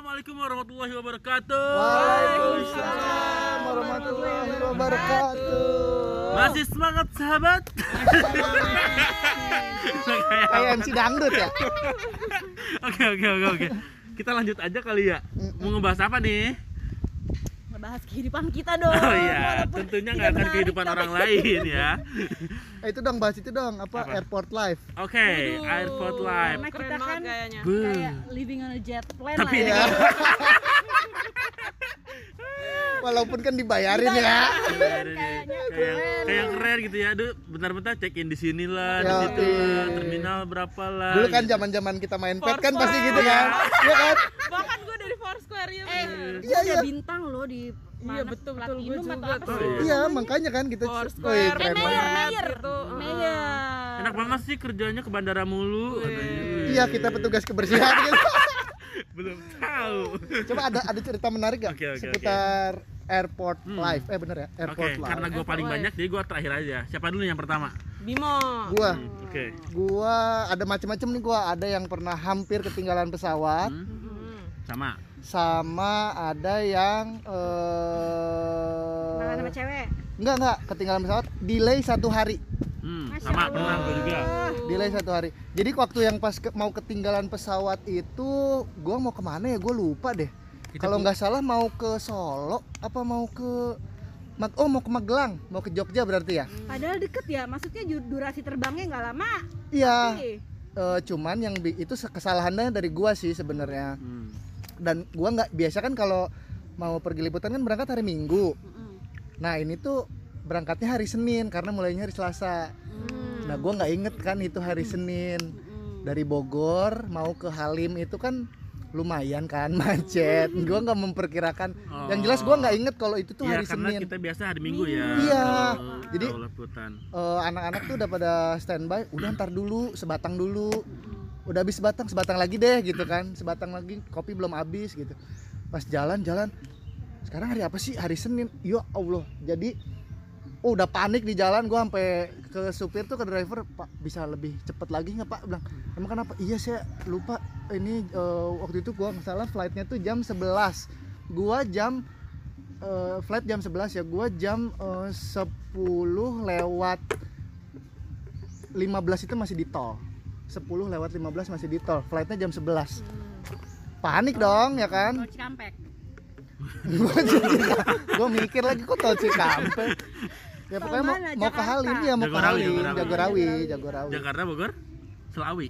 Assalamualaikum warahmatullahi wabarakatuh. Waalaikumsalam warahmatullahi wabarakatuh. Masih semangat sahabat? Kayak MC dangdut ya. Oke oke oke oke. Kita lanjut aja kali ya. Mau ngebahas apa nih? Ngebahas kehidupan kita dong. Oh iya, tentunya nggak akan kehidupan tapi- orang lain ya. Eh, itu dong bahas itu dong apa, Apa? airport life. Oke, airport live. Karena Keren kita kan kayaknya. Kayak living on a jet plane Tapi lah ya. Ya. Walaupun kan dibayarin ya. Kayaknya Kayaknya kayak keren. kayak keren gitu ya. Aduh, bentar-bentar check in di sini lah, di Ya, situ iya. lah, terminal berapa lah. Dulu kan gitu. zaman-zaman kita main pet kan pasti gitu kan. Iya kan? Bahkan gue dari Foursquare ya Eh, Iya, ada iya. bintang loh di Iya, betul, betul. Atau juga apa tuh. sih? Iya, makanya kan kita Foursquare. Wih, Eh, keren Mayer, banget. Mayer. Gitu. Mayer. Enak banget sih kerjanya ke bandara mulu. katanya. Iya, kita petugas kebersihan gitu. Belum tahu. Coba ada ada cerita menarik gak Oke, oke, seputar airport Hmm. life? Eh bener ya, airport life. karena gue paling Live. banyak, jadi gue terakhir aja. Siapa dulu yang pertama? Bimo. Gua Hmm, Oke. gua ada macam-macam nih gua ada yang pernah hampir ketinggalan pesawat Hmm, Hmm. sama. Sama ada yang eh sama cewek. enggak enggak ketinggalan pesawat delay satu hari Hmm, Masya sama Allah. pernah gue juga. delay satu hari jadi waktu yang pas ke- mau ketinggalan pesawat itu gua mau ke mana ya gue lupa deh Kita kalau nggak salah mau ke Solo apa mau ke Mag- oh mau ke Magelang mau ke Jogja berarti ya Padahal deket ya, maksudnya ju- durasi terbangnya nggak lama. iya eh, cuman yang bi- itu se- kesalahannya dari gua sih sebenarnya Hmm. Dan gua nggak biasa kan kalau mau pergi liputan kan berangkat hari Minggu. Nah ini tuh berangkatnya hari Senin karena mulainya hari Selasa. Mm. nah gua nggak inget kan itu hari Senin. Dari Bogor mau ke Halim itu kan lumayan kan macet. Gua nggak memperkirakan. Yang jelas gua nggak inget kalau itu tuh Iya, hari karena Senin. kita biasa hari Minggu ya. Iya. Jadi-. Eh, anak-anak tuh udah pada standby udah ntar dulu sebatang dulu udah habis sebatang sebatang lagi deh gitu kan. Sebatang lagi kopi belum habis gitu. Pas jalan-jalan sekarang hari apa sih? Hari Senin. Ya Allah. Jadi oh udah panik di jalan. Gua sampai ke supir tuh ke driver pak bisa lebih cepet lagi nggak pak? Bilang emang kenapa? Iya saya lupa. Ini eh, waktu itu gua nggak salah flightnya tuh jam 11 gua jam eh, flight jam 11 ya. Gua jam eh, 10 lewat 15 itu masih di tol 10 lewat 15 masih di tol flightnya jam 11 panik dong ya kan Tol Cikampek. gue mikir lagi kok tol Cikampek ya Tol pokoknya mau, mana? mau ke? Halim ya mau ke Jagorawi, Halim Jagorawi. Jagorawi Jagorawi Jakarta Bogor, Selawi.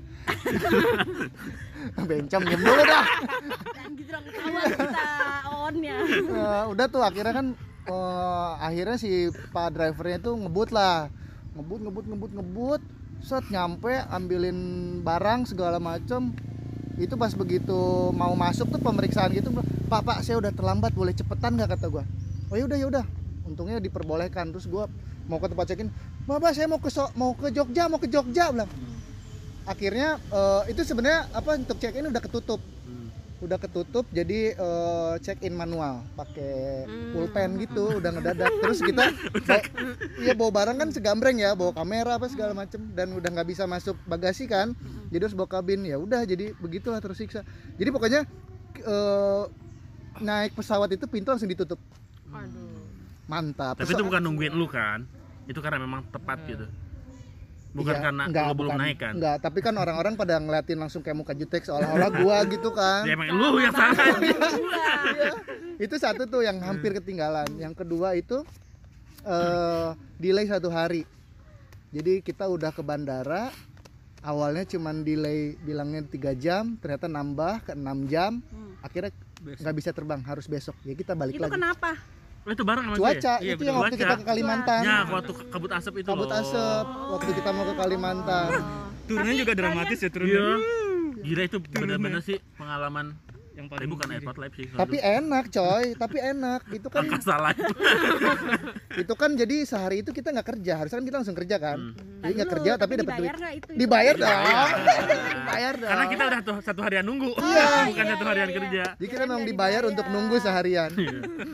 bencong diem dulu dah Dan gitu dong kita onnya. Eh, udah tuh akhirnya kan eh, akhirnya si pak drivernya tuh ngebut lah ngebut ngebut ngebut ngebut set nyampe ambilin barang segala macem. Itu pas begitu mau masuk tuh pemeriksaan gitu pak pak saya udah terlambat boleh cepetan nggak? kata gua. Oh ya udah ya udah. Untungnya diperbolehkan. Terus gua mau ke tempat check in bapak saya mau ke So- mau ke Jogja mau ke Jogja bilang. Akhirnya eh, itu sebenarnya apa untuk check in udah ketutup. Hmm. Udah ketutup jadi eh, check in manual. Pakai pulpen gitu udah ngedadak. Terus kita bawa, iya bawa barang kan segambreng ya bawa kamera apa segala macem. Dan udah nggak bisa masuk bagasi kan jadi harus bawa kabin. Ya udah jadi begitulah tersiksa. Jadi pokoknya eh, naik pesawat itu pintu langsung ditutup. Aduh. mantap. Tapi itu bukan nungguin lu kan? Itu karena memang tepat gitu. Bukan Iya, karena enggak, lu belum bukan. naik kan? enggak tapi kan orang-orang pada ngeliatin langsung kayak muka jutek seolah-olah gua gitu kan Ya emang lu yang salah. Iya. itu satu tuh yang hampir ketinggalan yang kedua itu eh delay satu hari jadi kita udah ke bandara awalnya cuman delay bilangnya tiga jam ternyata nambah ke 6 jam Hmm. akhirnya nggak bisa terbang harus besok ya kita balik Itu lagi kenapa? Oh, itu bareng sama cuaca dia? Iya, itu betul, yang waktu cuaca. kita ke Kalimantan Ya, waktu kabut asap itu kabut loh. asap waktu kita mau ke Kalimantan Turunnya juga dramatis ya Iya. turunnya. Gila itu benar-benar sih pengalaman Yang Tapi paling bukan kiri. airport live sih. tapi enak coy tapi enak itu kan live. itu kan jadi sehari itu kita nggak kerja harusnya kan kita langsung kerja kan Hmm. jadi nggak kerja tapi dapat duit dibayar itu? dibayar dong dibayar dong Karena kita udah tuh satu harian nunggu, Iya. bukan Iya, satu iya, harian iya. kerja. jadi kita memang Nggak dibayar dibayar. untuk nunggu seharian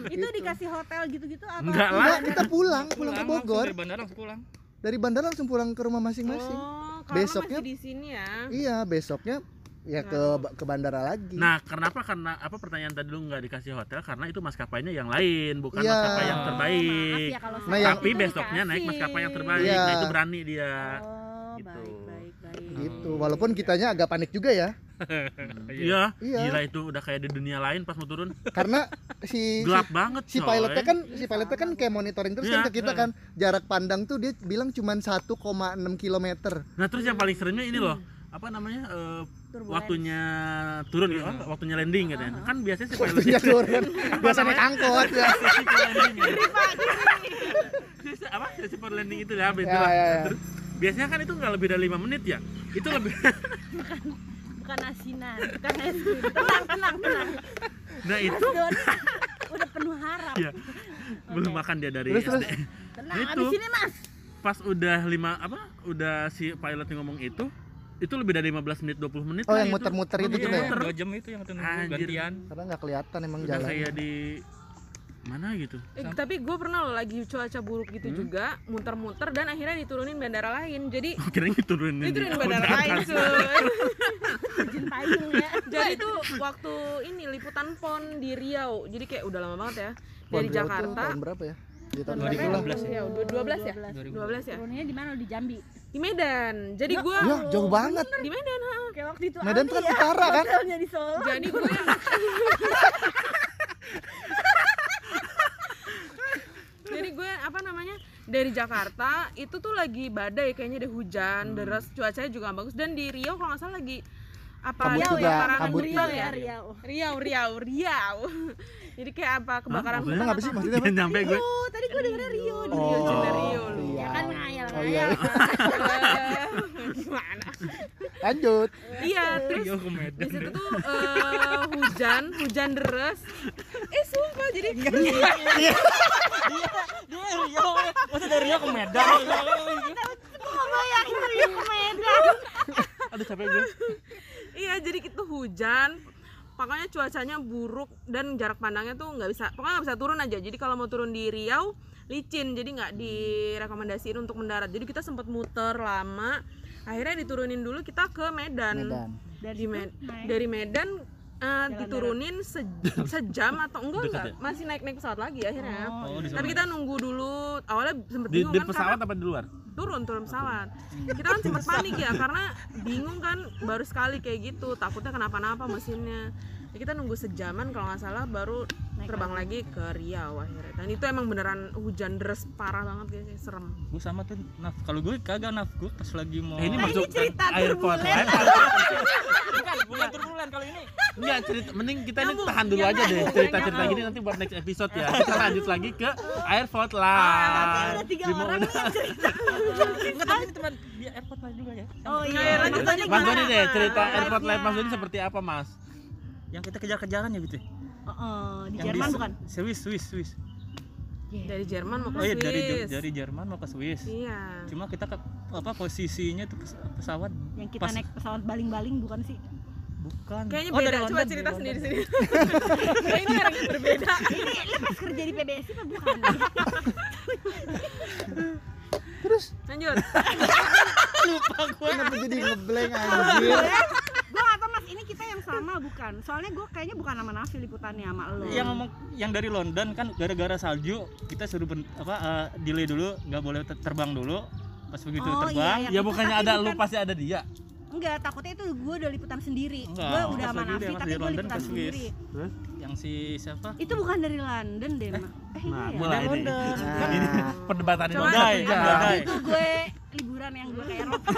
Itu dikasih hotel gitu-gitu apa? Enggak lah. Enggak, kita pulang pulang ke Bogor dari bandara langsung pulang. dari bandara langsung pulang ke rumah masing-masing Oh, Besoknya- masih di sini ya. iya besoknya ya ke ke bandara lagi Nah, kenapa karena apa pertanyaan tadi lu nggak dikasih hotel karena itu maskapainya yang lain, bukan Iya. maskapai yang Oh, terbaik. maaf ya kalau Nah, yang- Tapi besoknya naik dikasih. maskapai yang terbaik. Iya. Nah, itu berani dia. Oh, Gitu. baik baik baik. gitu walaupun kitanya agak panik juga ya Iya. Iya. Gila itu udah kayak di dunia lain pas mau turun. karena si Gelap banget, si pilotnya kan si pilotnya kan kayak monitoring terus kan Iya, ke kita iya. kan jarak pandang tuh dia bilang cuman 1,6 km Nah, terus yang paling seringnya ini loh. Apa namanya? Turbulence. waktunya turun gitu, oh, waktunya landing katanya. Kan biasanya si pilot waktunya turun biasanya angkot ya for landing ya. Sesi- apa landing itu ya, betul Ya, lah. ya, ya. Terus biasanya kan itu nggak lebih dari lima menit ya. Itu lebih. Bukan asinan, bukan es krim. Tenang tenang tenang. nah itu udah penuh harap. ya belum makan dia dari Terus, terus. Tenang, Itu. abis ini mas. Pas udah lima apa? Udah si pilotnya ngomong itu, itu lebih dari 15 menit 20 menit oh yang itu. muter-muter itu Iya, juga ya muter. dua jam itu yang tunggu Anjir. gantian karena nggak kelihatan emang Udah jalan kayak di mana gitu. Eh, tapi gue pernah loh lagi cuaca buruk gitu Hmm? juga muter-muter dan akhirnya diturunin bandara lain jadi Kira diturunin di diturunin oh, bandara lain atas. cuy Izin payung ya. jadi tuh waktu ini liputan pon di Riau jadi kayak udah lama banget ya dari Jakarta tahun berapa ya di tahun Tahun berapa berapa lah ya? Riau, dua- 12 ya? 12. 12 ya Turunnya di mana di Jambi? di Medan jadi gue ya jauh banget di Medan ha. Kayak waktu itu Medan kan ya, utara kan Hotelnya di Solo. jadi gue jadi gue apa namanya dari Jakarta itu tuh lagi badai kayaknya deh hujan Hmm. deras cuacanya juga nggak bagus dan di Riau kalau nggak salah lagi apa Kabut Riau juga, kabut hutan juga. ya Riau. Riau Riau Riau jadi kayak apa kebakaran maksudnya hutan apa sih? maksudnya apa? nyampe gue. Oh, tadi gua dengernya Rio di Rio, cinta Rio lu. iya. Ya kan ngayal oh iya. ngayal. gimana? Lanjut. Iya terus Rio ke di Medan situ tuh eh, hujan hujan deras. Eh sumpah jadi Rio. Masa dari Rio ke Medan. Bayangin Rio ke Medan. Aduh capek gue. iya jadi itu hujan makanya cuacanya buruk dan jarak pandangnya tuh nggak bisa pokoknya nggak bisa turun aja. Jadi kalau mau turun di Riau licin. Jadi nggak direkomendasiin untuk mendarat. Jadi kita sempat muter lama akhirnya diturunin dulu kita ke Medan, Medan. Di Med- naik. dari Medan eh, diturunin se- sejam atau enggak enggak. masih naik naik pesawat lagi akhirnya. Oh tapi kita nunggu dulu. Awalnya sempet Di, bingung di kan pesawat apa di luar? turun turun pesawat. Kita kan sempat panik ya karena bingung kan baru sekali kayak gitu. Takutnya kenapa-napa mesinnya ya, kita nunggu sejaman kalau nggak salah baru terbang lagi ke Riau akhirnya dan itu emang beneran hujan deras parah banget guys serem gue sama tuh naf kalau gue kagak naf gue pas lagi mau Eh, ini Nah, ini masuk cerita airport turbulen. live. bukan bukan turbulen kalau ini Enggak cerita, mending kita ini Nyambung, tahan dulu aja deh cerita-cerita gini nanti buat next episode ya. Kita lanjut lagi ke airport Ah, live. ada tiga orang nih cerita. enggak tapi ini teman di airport lah juga ya Oh Iya, lanjut Mas aja, Doni Mas Doni deh cerita Live-nya. airport live Mas Doni seperti apa Mas? Yang kita kejar-kejaran ya gitu ya? Oh, oh, di Yang Jerman di- bukan? Swiss Swiss Swiss. Dari Jerman mau ke oh iya dari dari Jerman mau ke Swiss. Iya. Cuma kita ke apa posisinya tuh pes- pesawat Yang kita pas naik pesawat baling-baling bukan sih? bukan. Kayaknya Oh, beda dari coba cerita dari sendiri London. sendiri. Kayak ini orang yang berbeda. Ini lu pas kerja di PBSI apa bukan? terus? Lanjut. Kenapa jadi ngeblank anjir gue gak tau mas, ini sama bukan? Soalnya gue kayaknya bukan sama Nafi liputannya sama lo yang ngomong yang dari London kan gara-gara salju kita suruh ben- apa eh, delay dulu nggak boleh te- terbang dulu pas begitu Oh, terbang iya, Ya bukannya ada lu pasti ada dia. Enggak, takutnya itu gue udah liputan sendiri Enggak, Gue udah sama Nafi tapi dari gue London liputan Swiss. sendiri Terus? yang si siapa Itu bukan dari London deh, Mak Eh Nah, iya ya? mulai ini. London. Nah, Ini perdebatan ini Coba jam. badai. Itu gue liburan yang gue ke Eropa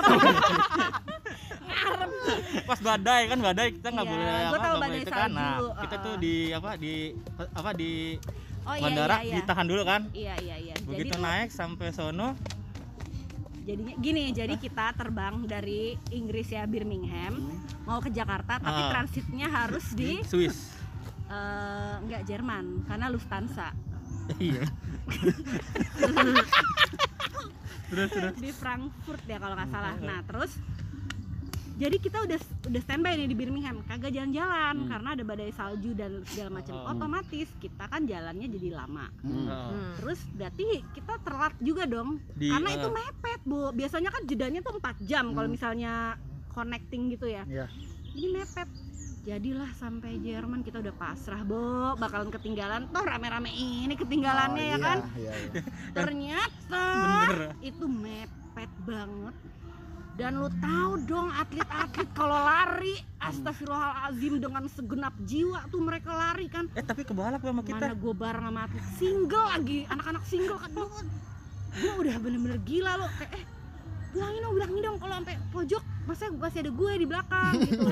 pas badai kan badai kita nggak Iya, boleh apa tahu badai itu kan. nah salju, kita tuh di apa di apa di Oh iya, bandara iya, iya. ditahan dulu kan? Iya, iya, iya. Begitu Jadi tuh- naik sampai sono. Jadinya gini jadi kita terbang dari Inggris ya Birmingham mau ke Jakarta tapi Ah. transitnya harus di Swiss. eh, nggak Jerman karena Lufthansa. Iya. Di Frankfurt ya kalau nggak salah. Nah terus jadi kita udah udah standby nih di Birmingham kagak jalan-jalan Hmm. karena ada badai salju dan segala macam Oh. otomatis kita kan jalannya jadi lama Hmm. Oh. Hmm. terus berarti kita telat juga dong Di, karena eh, itu mepet bu biasanya kan jedanya tuh 4 jam kalau Hmm. misalnya connecting gitu ya Iya. ini mepet jadilah sampai Jerman kita udah pasrah bo bakalan ketinggalan toh rame-rame ini ketinggalannya Oh, ya iya, kan iya, iya. ternyata bener itu mepet banget dan lu tahu dong atlet-atlet kalau lari astagfirullahalazim dengan segenap jiwa tuh mereka lari kan? Eh tapi kebalap sama kita. Mana gue bareng sama atlet? Single lagi anak-anak single kan? Gue udah bener-bener gila loh kayak eh bilangin dong bilangin dong kalau sampai pojok masa masih ada gue di belakang gitu.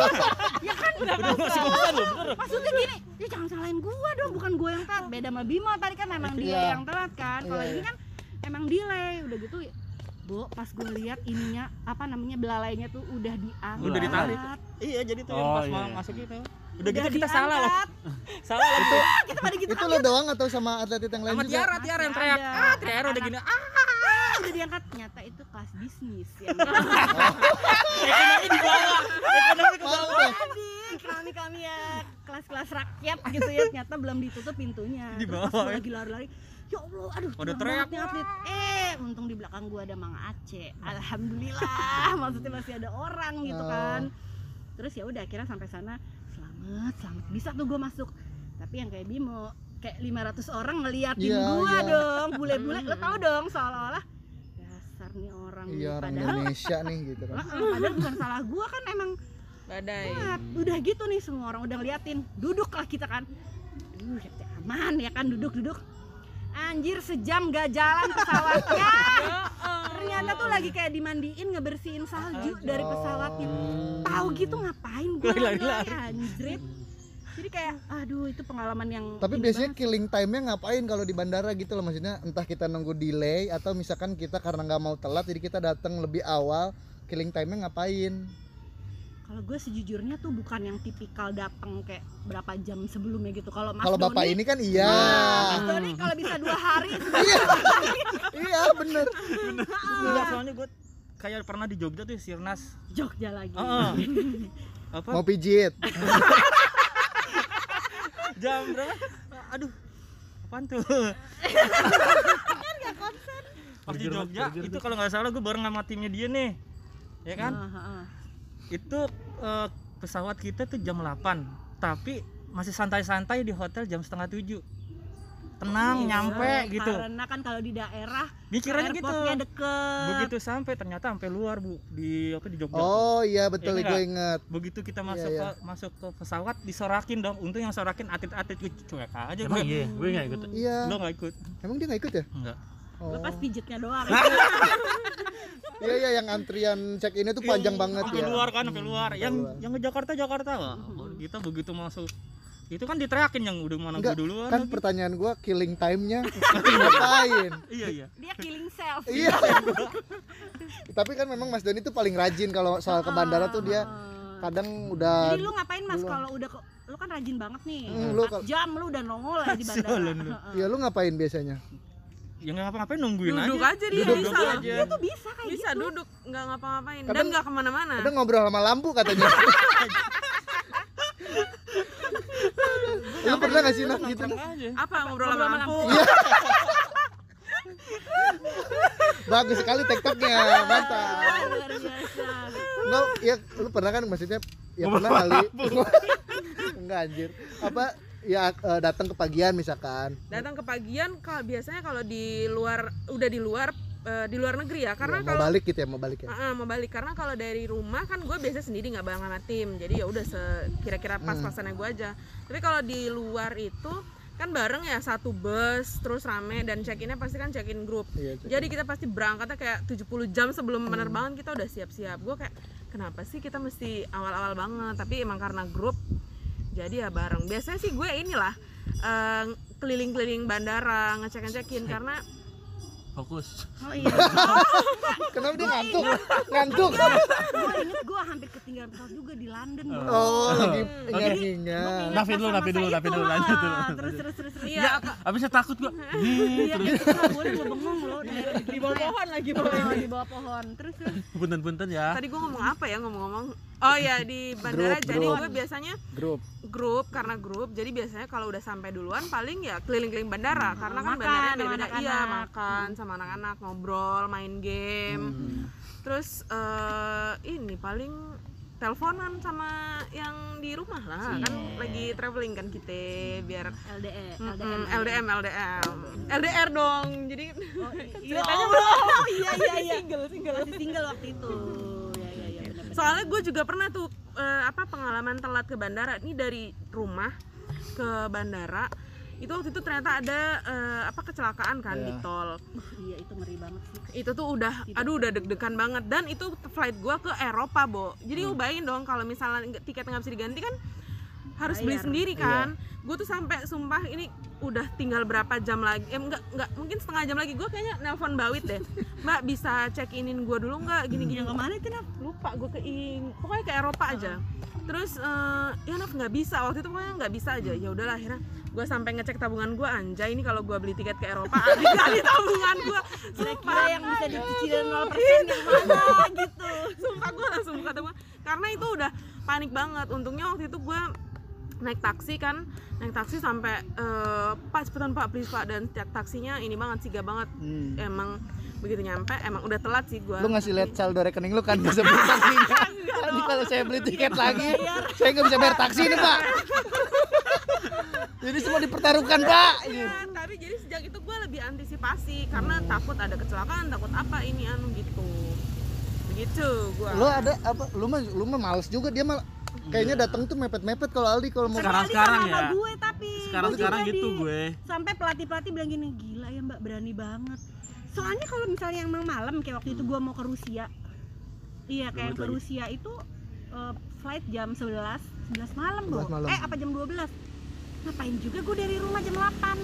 Ya kan? Udah masih bisa loh maksudnya gini ya jangan salahin gue dong bukan gue yang telat. Beda sama Bimo tadi kan emang dia Iya. yang telat kan. Kalau Iya, ini iya. kan emang delay udah gitu Bu, pas gue lihat ininya apa namanya belalainya tuh udah diangkat. Udah ditarik. iya jadi tuh Oh, yang pas iya, mau iya. masuk itu udah gitu kita salah loh diangkat. salah loh itu Kita pada gitu Itu lo doang atau sama atlet yang lain sama juga? Tiara Tiara yang teriak ah Tiara udah gini ah Ah, udah diangkat ternyata itu kelas bisnis ya. ekonomi di bawah ekonomi ke bawah kami kami ya kelas-kelas rakyat gitu ya ternyata belum ditutup pintunya. Di bawah, ya. lagi lari-lari ya Allah aduh curang teriak. atlet eh belakang gua ada Mang Aceh. Alhamdulillah maksudnya masih ada orang gitu Oh. kan. Terus ya udah akhirnya sampai sana selamat selamat. Bisa tuh gua masuk. Tapi yang kayak Bimo kayak 500 orang ngeliatin Iya, gua iya. dong bule-bule. Lo tau dong seolah-olah dasar nih orang Iya orang padahal Indonesia nih gitu. Kan. Padahal bukan salah gua kan emang badai. Nah, udah gitu nih semua orang udah ngeliatin. Duduk lah kita kan. Aman ya kan duduk duduk anjir sejam gak jalan pesawatnya ternyata tuh lagi kayak dimandiin ngebersihin salju dari pesawatnya tahu gitu ngapain gue Lari-lari. lari anjrit jadi kayak aduh itu pengalaman yang Tapi biasanya banget. killing time-nya ngapain kalau di bandara gitu loh maksudnya entah kita nunggu delay atau misalkan kita karena nggak mau telat jadi kita datang lebih awal killing time-nya ngapain? Kalau gue sejujurnya tuh bukan yang tipikal datang kayak berapa jam sebelumnya gitu kalau Mas Kalau bapak ini kan iya. Mas Doni kalau bisa dua hari iya. iya bener. enggak soalnya gue kayak pernah di Jogja tuh Sirnas Jogja lagi Heeh. apa Mau pijit. jam berapa aduh apaan tuh pas di Jogja itu kalau nggak salah gue bareng sama timnya dia nih ya kan ah, ah. Itu eh, pesawat kita tuh jam 8 tapi masih santai-santai di hotel jam setengah tujuh tenang Iya, nyampe gitu Karena kan kalau di daerah mikirannya gitu deket. begitu sampai ternyata sampai luar bu di apa di Jogja Oh iya betul Iya gue inget. begitu kita masuk iya. ke masuk ke pesawat disorakin dong untung yang sorakin atlet-atlet gue cuek aja Emang gue iya, gue nggak ikut. Iya. lo nggak ikut Emang dia nggak ikut ya? enggak Oh. Lepas pijetnya doang. Iya iya yang antrian check ini tuh panjang banget sampai ya. luar kan sampai luar yang luar. yang ke Jakarta Jakarta Wah, kita begitu masuk itu kan diteriakin yang udah mana gue Enggak, duluan Kan lagi. pertanyaan gua killing time-nya ngapain? iya iya Dia killing self. Iya. Tapi kan memang Mas Doni tuh paling rajin kalau soal ke bandara tuh dia Ah. kadang udah Jadi lu ngapain mas kalau udah ke, lu kan rajin banget nih. Hmm, lu 4 kal- jam lu udah nongol ya di bandara. Sialan lu. Heeh. ya lu ngapain biasanya? Yang nggak ngapa-ngapain nungguin duduk aja aja dia Duduk bisa aja. Dia tuh bisa kayak bisa gitu. duduk nggak ngapa-ngapain dan nggak ke mana-mana Kadang ngobrol sama lampu katanya. lu pernah gak sih nak gitu? Aja apa ngobrol sama lampu Iya. Bagus sekali TikToknya, mantap. Enggak, ya lu pernah kan maksudnya ya pernah kali. Enggak anjir. Apa ya eh, datang ke pagian misalkan. datang ke pagian kalau biasanya kalau di luar udah di luar eh, di luar negeri ya karena Ya, mau kalau balik gitu ya, mau balik ya. Ah, mau balik. Karena kalau dari rumah kan gue biasa sendiri nggak bareng sama tim. Jadi ya udah kira-kira pas-pasannya gue aja. Tapi kalau di luar itu kan bareng ya satu bus terus rame dan check innya pasti kan check in grup. Iya, cek. jadi kita pasti berangkatnya kayak 70 jam sebelum penerbangan kita udah siap-siap. Gue kayak kenapa sih kita mesti awal-awal banget? Tapi emang karena grup jadi ya bareng. Biasanya sih gue inilah eh, keliling-keliling bandara ngecek-ngecekin. Karena Fokus. Oh iya. Kenapa dia ngantuk? Ngantuk. gue inget gue hampir ketinggalan pesawat juga di London. Oh, lagi ingat-ingat. Nafin dulu, nafin dulu, itu, nafin dulu, lanjut dulu. Terus terus terus terus. iya Abis saya takut gua. Iya, itu nggak boleh lo bengong lo di bawah pohon lagi Oh, di bawah pohon. Terus terus. Punten-punten ya. tadi gue ngomong apa ya ngomong-ngomong oh ya di bandara Grup, jadi gue biasanya Grup. grup karena grup jadi biasanya kalau udah sampai duluan paling ya keliling-keliling bandara karena kan makan sama beda-beda iya makan sama anak-anak ngobrol main game. Hmm. terus eh ini paling teleponan sama yang di rumah lah. Kan Iya. lagi traveling kan kita biar LDE Mm, LDM LDM LDM LDR dong jadi Oh, iya. ceritanya Oh, belum iya iya iya. single single. Masih single waktu itu. Ya ya ya benar-benar. soalnya gue juga pernah tuh eh, apa pengalaman telat ke bandara. Ini dari rumah ke bandara itu waktu itu ternyata ada eh, apa kecelakaan kan di Iya. tol. Iya itu ngeri banget sih. Itu tuh udah Tidak aduh udah deg-degan banget. Dan itu flight gua ke Eropa bo. Jadi Hmm. bayangin dong kalau misalnya tiket nggak bisa diganti kan harus beli sendiri Iya. kan. Gue tuh sampai sumpah ini udah tinggal berapa jam lagi eh enggak enggak mungkin setengah jam lagi. Gue kayaknya nelpon bawit deh. Mbak bisa check inin gue dulu nggak? Gini gini yang ke mana itu lupa gue ke in- pokoknya ke Eropa aja. Terus eh, ya Naf nggak bisa. Waktu itu pokoknya nggak bisa aja. Ya udahlah akhirnya gue sampai ngecek tabungan gue anjay ini kalau gue beli tiket ke Eropa habis kali tabungan gue kira-kira yang bisa dicicilin 0% yang mana gitu. Sumpah gue langsung buka tabungan. Karena itu udah panik banget. Untungnya waktu itu gue naik taksi kan naik taksi sampai eh, pak cepetan pak please pak dan tiap taksinya ini banget siga banget Hmm. emang begitu nyampe emang udah telat sih gue Lu ngasih lihat saldo rekening lu kan bisa beli taksinya. Tadi kalau saya beli tiket lagi, saya nggak bisa bayar taksi ini, Pak. Jadi semua dipertaruhkan, Pak. Ya, tapi jadi sejak itu gue lebih antisipasi karena takut ada kecelakaan takut apa ini anu gitu begitu gue Lu ada apa? Lu mah lu mah males juga dia mah kayaknya datang tuh mepet-mepet kalau Aldi kalau mau Sekarang- sekarang ya. gue tapi sekarang Gue sekarang juga gitu di- gue sampai pelatih pelatih bilang gini gila ya mbak berani banget soalnya kalau misalnya emang malam kayak waktu itu gue mau ke Rusia iya kayak ke lagi. Rusia itu eh, flight jam 11 11 malam 11 Bo. malam. eh apa jam 12 ngapain juga gue dari rumah jam 8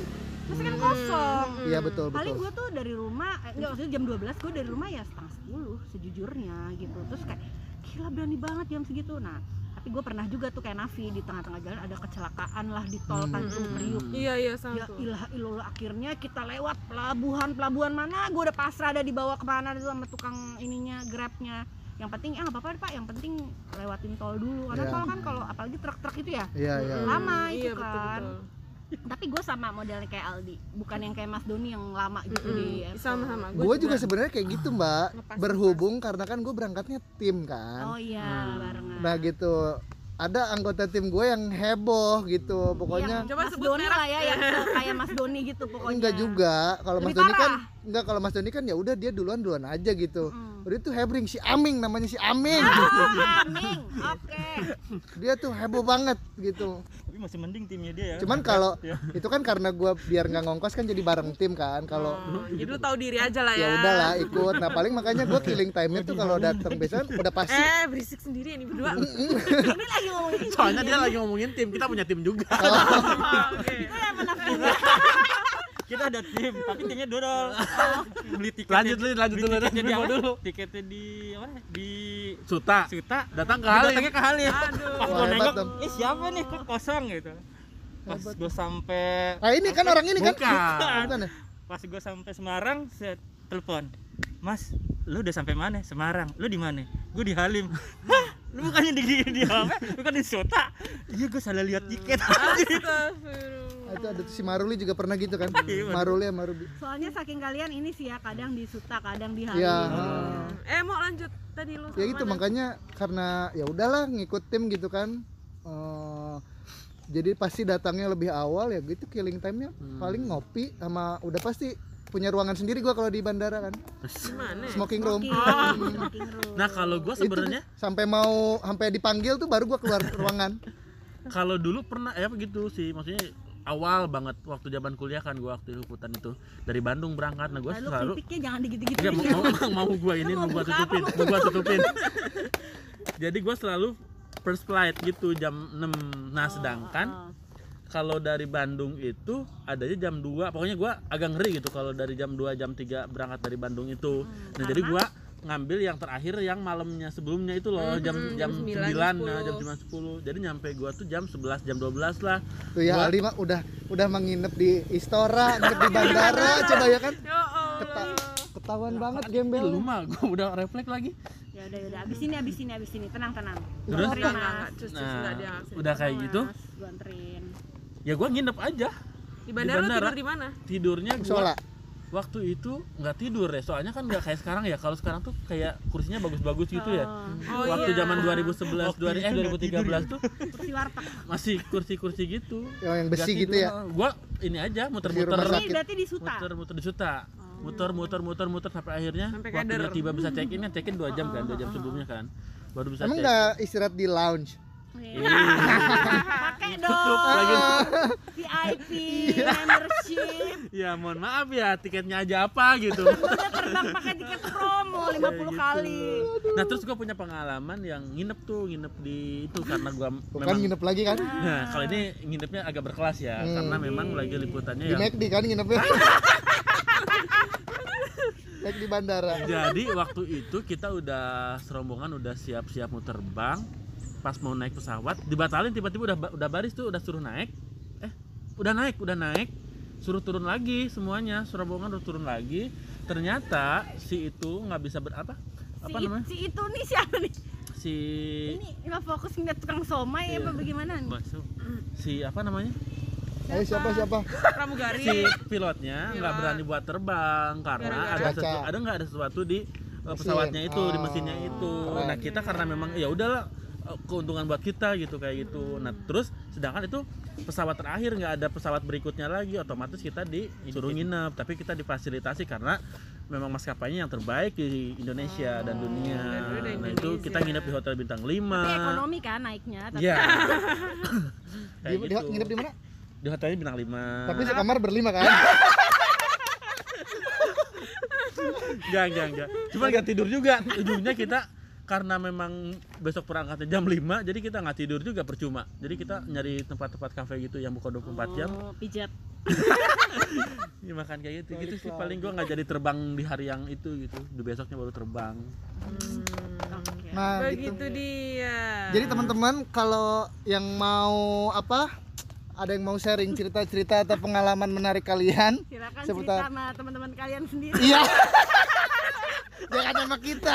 terus kan kosong Iya betul paling betul. gue tuh dari rumah eh, enggak maksudnya jam 12 gue dari rumah ya setengah 10 sejujurnya gitu terus kayak gila berani banget jam segitu nah tapi gue pernah juga tuh kayak Nafi di tengah-tengah jalan ada kecelakaan lah di tol Hmm. Tanjung Priuk iya iya sama ya tuh. ilah ilallah akhirnya kita lewat pelabuhan pelabuhan mana gue udah pasrah ada dibawa ke mana tuh sama tukang ininya grabnya yang penting ya nggak apa-apa pak yang penting lewatin tol dulu karena Iya. tol kan kalau apalagi truk-truk itu ya Iya iya. Mm, lama itu iya, betul, kan. betul. Tapi gue sama modelnya kayak Aldi bukan yang kayak Mas Doni yang lama gitu Mm-mm. di Apple. sama-sama Gue juga sebenarnya kayak gitu mbak. Lepas, Berhubung karena kan gue berangkatnya tim kan. oh iya Hmm. barengan Nah gitu. Ada anggota tim gue yang heboh gitu. Pokoknya Yang Coba Mas Doni lah ya yang kayak Mas Doni gitu pokoknya enggak juga. Kalau Mas Doni kan enggak kalau Mas Doni kan ya udah dia duluan duluan aja gitu. Mm. Udah itu hebring si Aming namanya si Aming. Aming oke dia tuh heboh banget gitu. Tapi masih mending timnya dia ya. Cuman kalau Ya. itu kan karena gue biar nggak ngongkos kan jadi bareng tim kan. Kalau Oh, jadi lu tahu diri aja lah ya ya. udahlah ikut. Nah paling makanya gue killing time itu kalau datang biasanya udah pasti. eh berisik sendiri ini berdua. Ini lagi ngomongin soalnya dia lagi ngomongin tim kita punya tim juga. Oke. Itu yang menafsir kita ada tim tapi timnya dodol. Beli tiket Lanjut, Lin, lanjut dulu, tiketnya di dulu, apa? dulu. tiketnya di apa di Suta. Suta. Datang ke Halim. Datangnya ke Halim. Aduh. pas gue nengok eh siapa nih? Kok kosong? gitu. Pas gue sampai Nah ini kan orang ini kan. Bukan. Ya? pas gue sampai Semarang saya telepon Mas lu udah sampai mana? Semarang. Lu di mana? Gue di Halim. Hah? Lu bukannya di di, di apa? Bukan di Suta? Iya gue salah lihat tiket. Astagfirullah. Itu ada tuh si Maruli juga pernah gitu kan. Iya. Maruli ya Maruli. soalnya saking kalian ini sih ya kadang di Suta kadang di Halim Iya. eh mau lanjut tadi lu ya sama gitu mana? makanya karena ya udahlah ngikut tim gitu kan Eh, jadi pasti datangnya lebih awal ya gitu killing time-nya Hmm. paling ngopi sama udah pasti punya ruangan sendiri gua kalau di bandara kan gimana ya? smoking room Smoking, smoking room. nah kalau gue Itu sebenarnya sampai mau sampai dipanggil tuh baru gua keluar ruangan kalau dulu pernah ya begitu sih maksudnya awal banget waktu zaman kuliah kan gua waktu liputan itu. Dari Bandung berangkat nah gue Lalu selalu kritiknya jangan digitu-gitu Enggak, mau, mau, mau gua ini mau buka tutupin apa? mau gua tutupin. Jadi gua selalu first flight gitu jam 6 nah sedangkan Oh, oh. kalau dari Bandung itu adanya jam 2 pokoknya gua agak ngeri gitu kalau dari jam 2 jam 3 berangkat dari Bandung itu. Hmm, nah jadi gua ngambil yang terakhir yang malamnya sebelumnya itu loh jam Hmm, jam jam 9 9, nah, jam 9 10 10. jadi nyampe gua tuh jam 11 jam 12 lah. Tuh ya Gua- Aldi mah udah udah menginap di Istora nginep di bandara coba ya kan? Ya Allah. Keta- ketahuan banget gembel lu mah gua udah refleks lagi. Ya udah ya udah. Abis ini abis ini abis ini. Tenang tenang. Terus? Gua cus, cus, nah ngasih. udah kayak gitu? gua anterin. Ya gua nginep aja. Di bandara, lu bandara. tidur di mana? Tidurnya gua musola waktu itu nggak tidur ya soalnya kan nggak kayak sekarang ya. Kalau sekarang tuh kayak kursinya bagus-bagus gitu ya. Oh, waktu iya. zaman 2011 Waktu 2000, eh itu nggak tidur 2013 tuh kursi warteg. masih kursi-kursi gitu. Yang, yang besi gitu ya? Gua ini aja muter-muter. ini berarti di Suta? Muter muter di Suta. Muter muter muter muter sampai akhirnya Sampai waktunya keder. tiba bisa check in kan check in dua jam kan dua jam sebelumnya kan. Baru bisa emang nggak istirahat di lounge? Iya. Pakai tutup dong. Lagi VIP membership. Ya mohon maaf ya tiketnya aja apa gitu. Udah terbang pakai tiket promo 50 Kayak gitu. kali. Nah terus gua punya pengalaman yang nginep tuh nginep di itu karena gua Tuh kan memang nginep lagi kan? Nah. Kalau ini nginepnya agak berkelas ya Hmm. karena memang lagi liputannya di yang McD kan nginepnya? Naik di bandara. Jadi waktu itu kita udah serombongan udah siap-siap mau terbang. Pas mau naik pesawat, dibatalin tiba-tiba udah udah baris tuh udah suruh naik. Eh, udah naik, udah naik. Suruh turun lagi semuanya, serombongan udah turun lagi. Ternyata si itu nggak bisa ber apa? si, Apa namanya? si itu nih siapa nih Si ini nggak fokus ngeliat tukang somai Iya. apa bagaimana nih Bakso. si apa namanya? ayo siapa siapa Pramugari. Si pilotnya nggak Pilot. berani buat terbang karena ada cuaca. sesu, ada nggak ada sesuatu di Mesin. pesawatnya itu, di Oh, mesinnya itu. keren. Nah, kita karena memang ya udahlah keuntungan buat kita gitu kayak gitu. Nah, terus sedangkan itu pesawat terakhir nggak ada pesawat berikutnya lagi, otomatis kita disuruh nginep, tapi kita difasilitasi karena memang maskapainya yang terbaik di Indonesia dan dunia. dan udah di Nah, itu Indonesia. kita nginep di hotel bintang 5. tapi ekonomi kan naiknya tapi Iya. di, gitu. nginep di mana Di hotelnya bintang 5. tapi sekamar berlima kan Enggak, enggak, enggak. Cuma enggak tidur juga. Ujungnya kita karena memang besok perangkatnya jam 5 jadi kita nggak tidur juga percuma. Jadi kita nyari tempat-tempat kafe gitu yang buka 24 jam. Oh, pijat. Ya, makan kayak gitu. Gitu sih paling gua nggak jadi terbang di hari yang itu gitu. Di besoknya baru terbang. Oke. nah gitu. Begitu dia. jadi teman-teman kalau yang mau apa ada yang mau sharing cerita-cerita atau pengalaman menarik kalian silakan Seputar- cerita sama teman-teman kalian sendiri. Iya. Jangan sama kita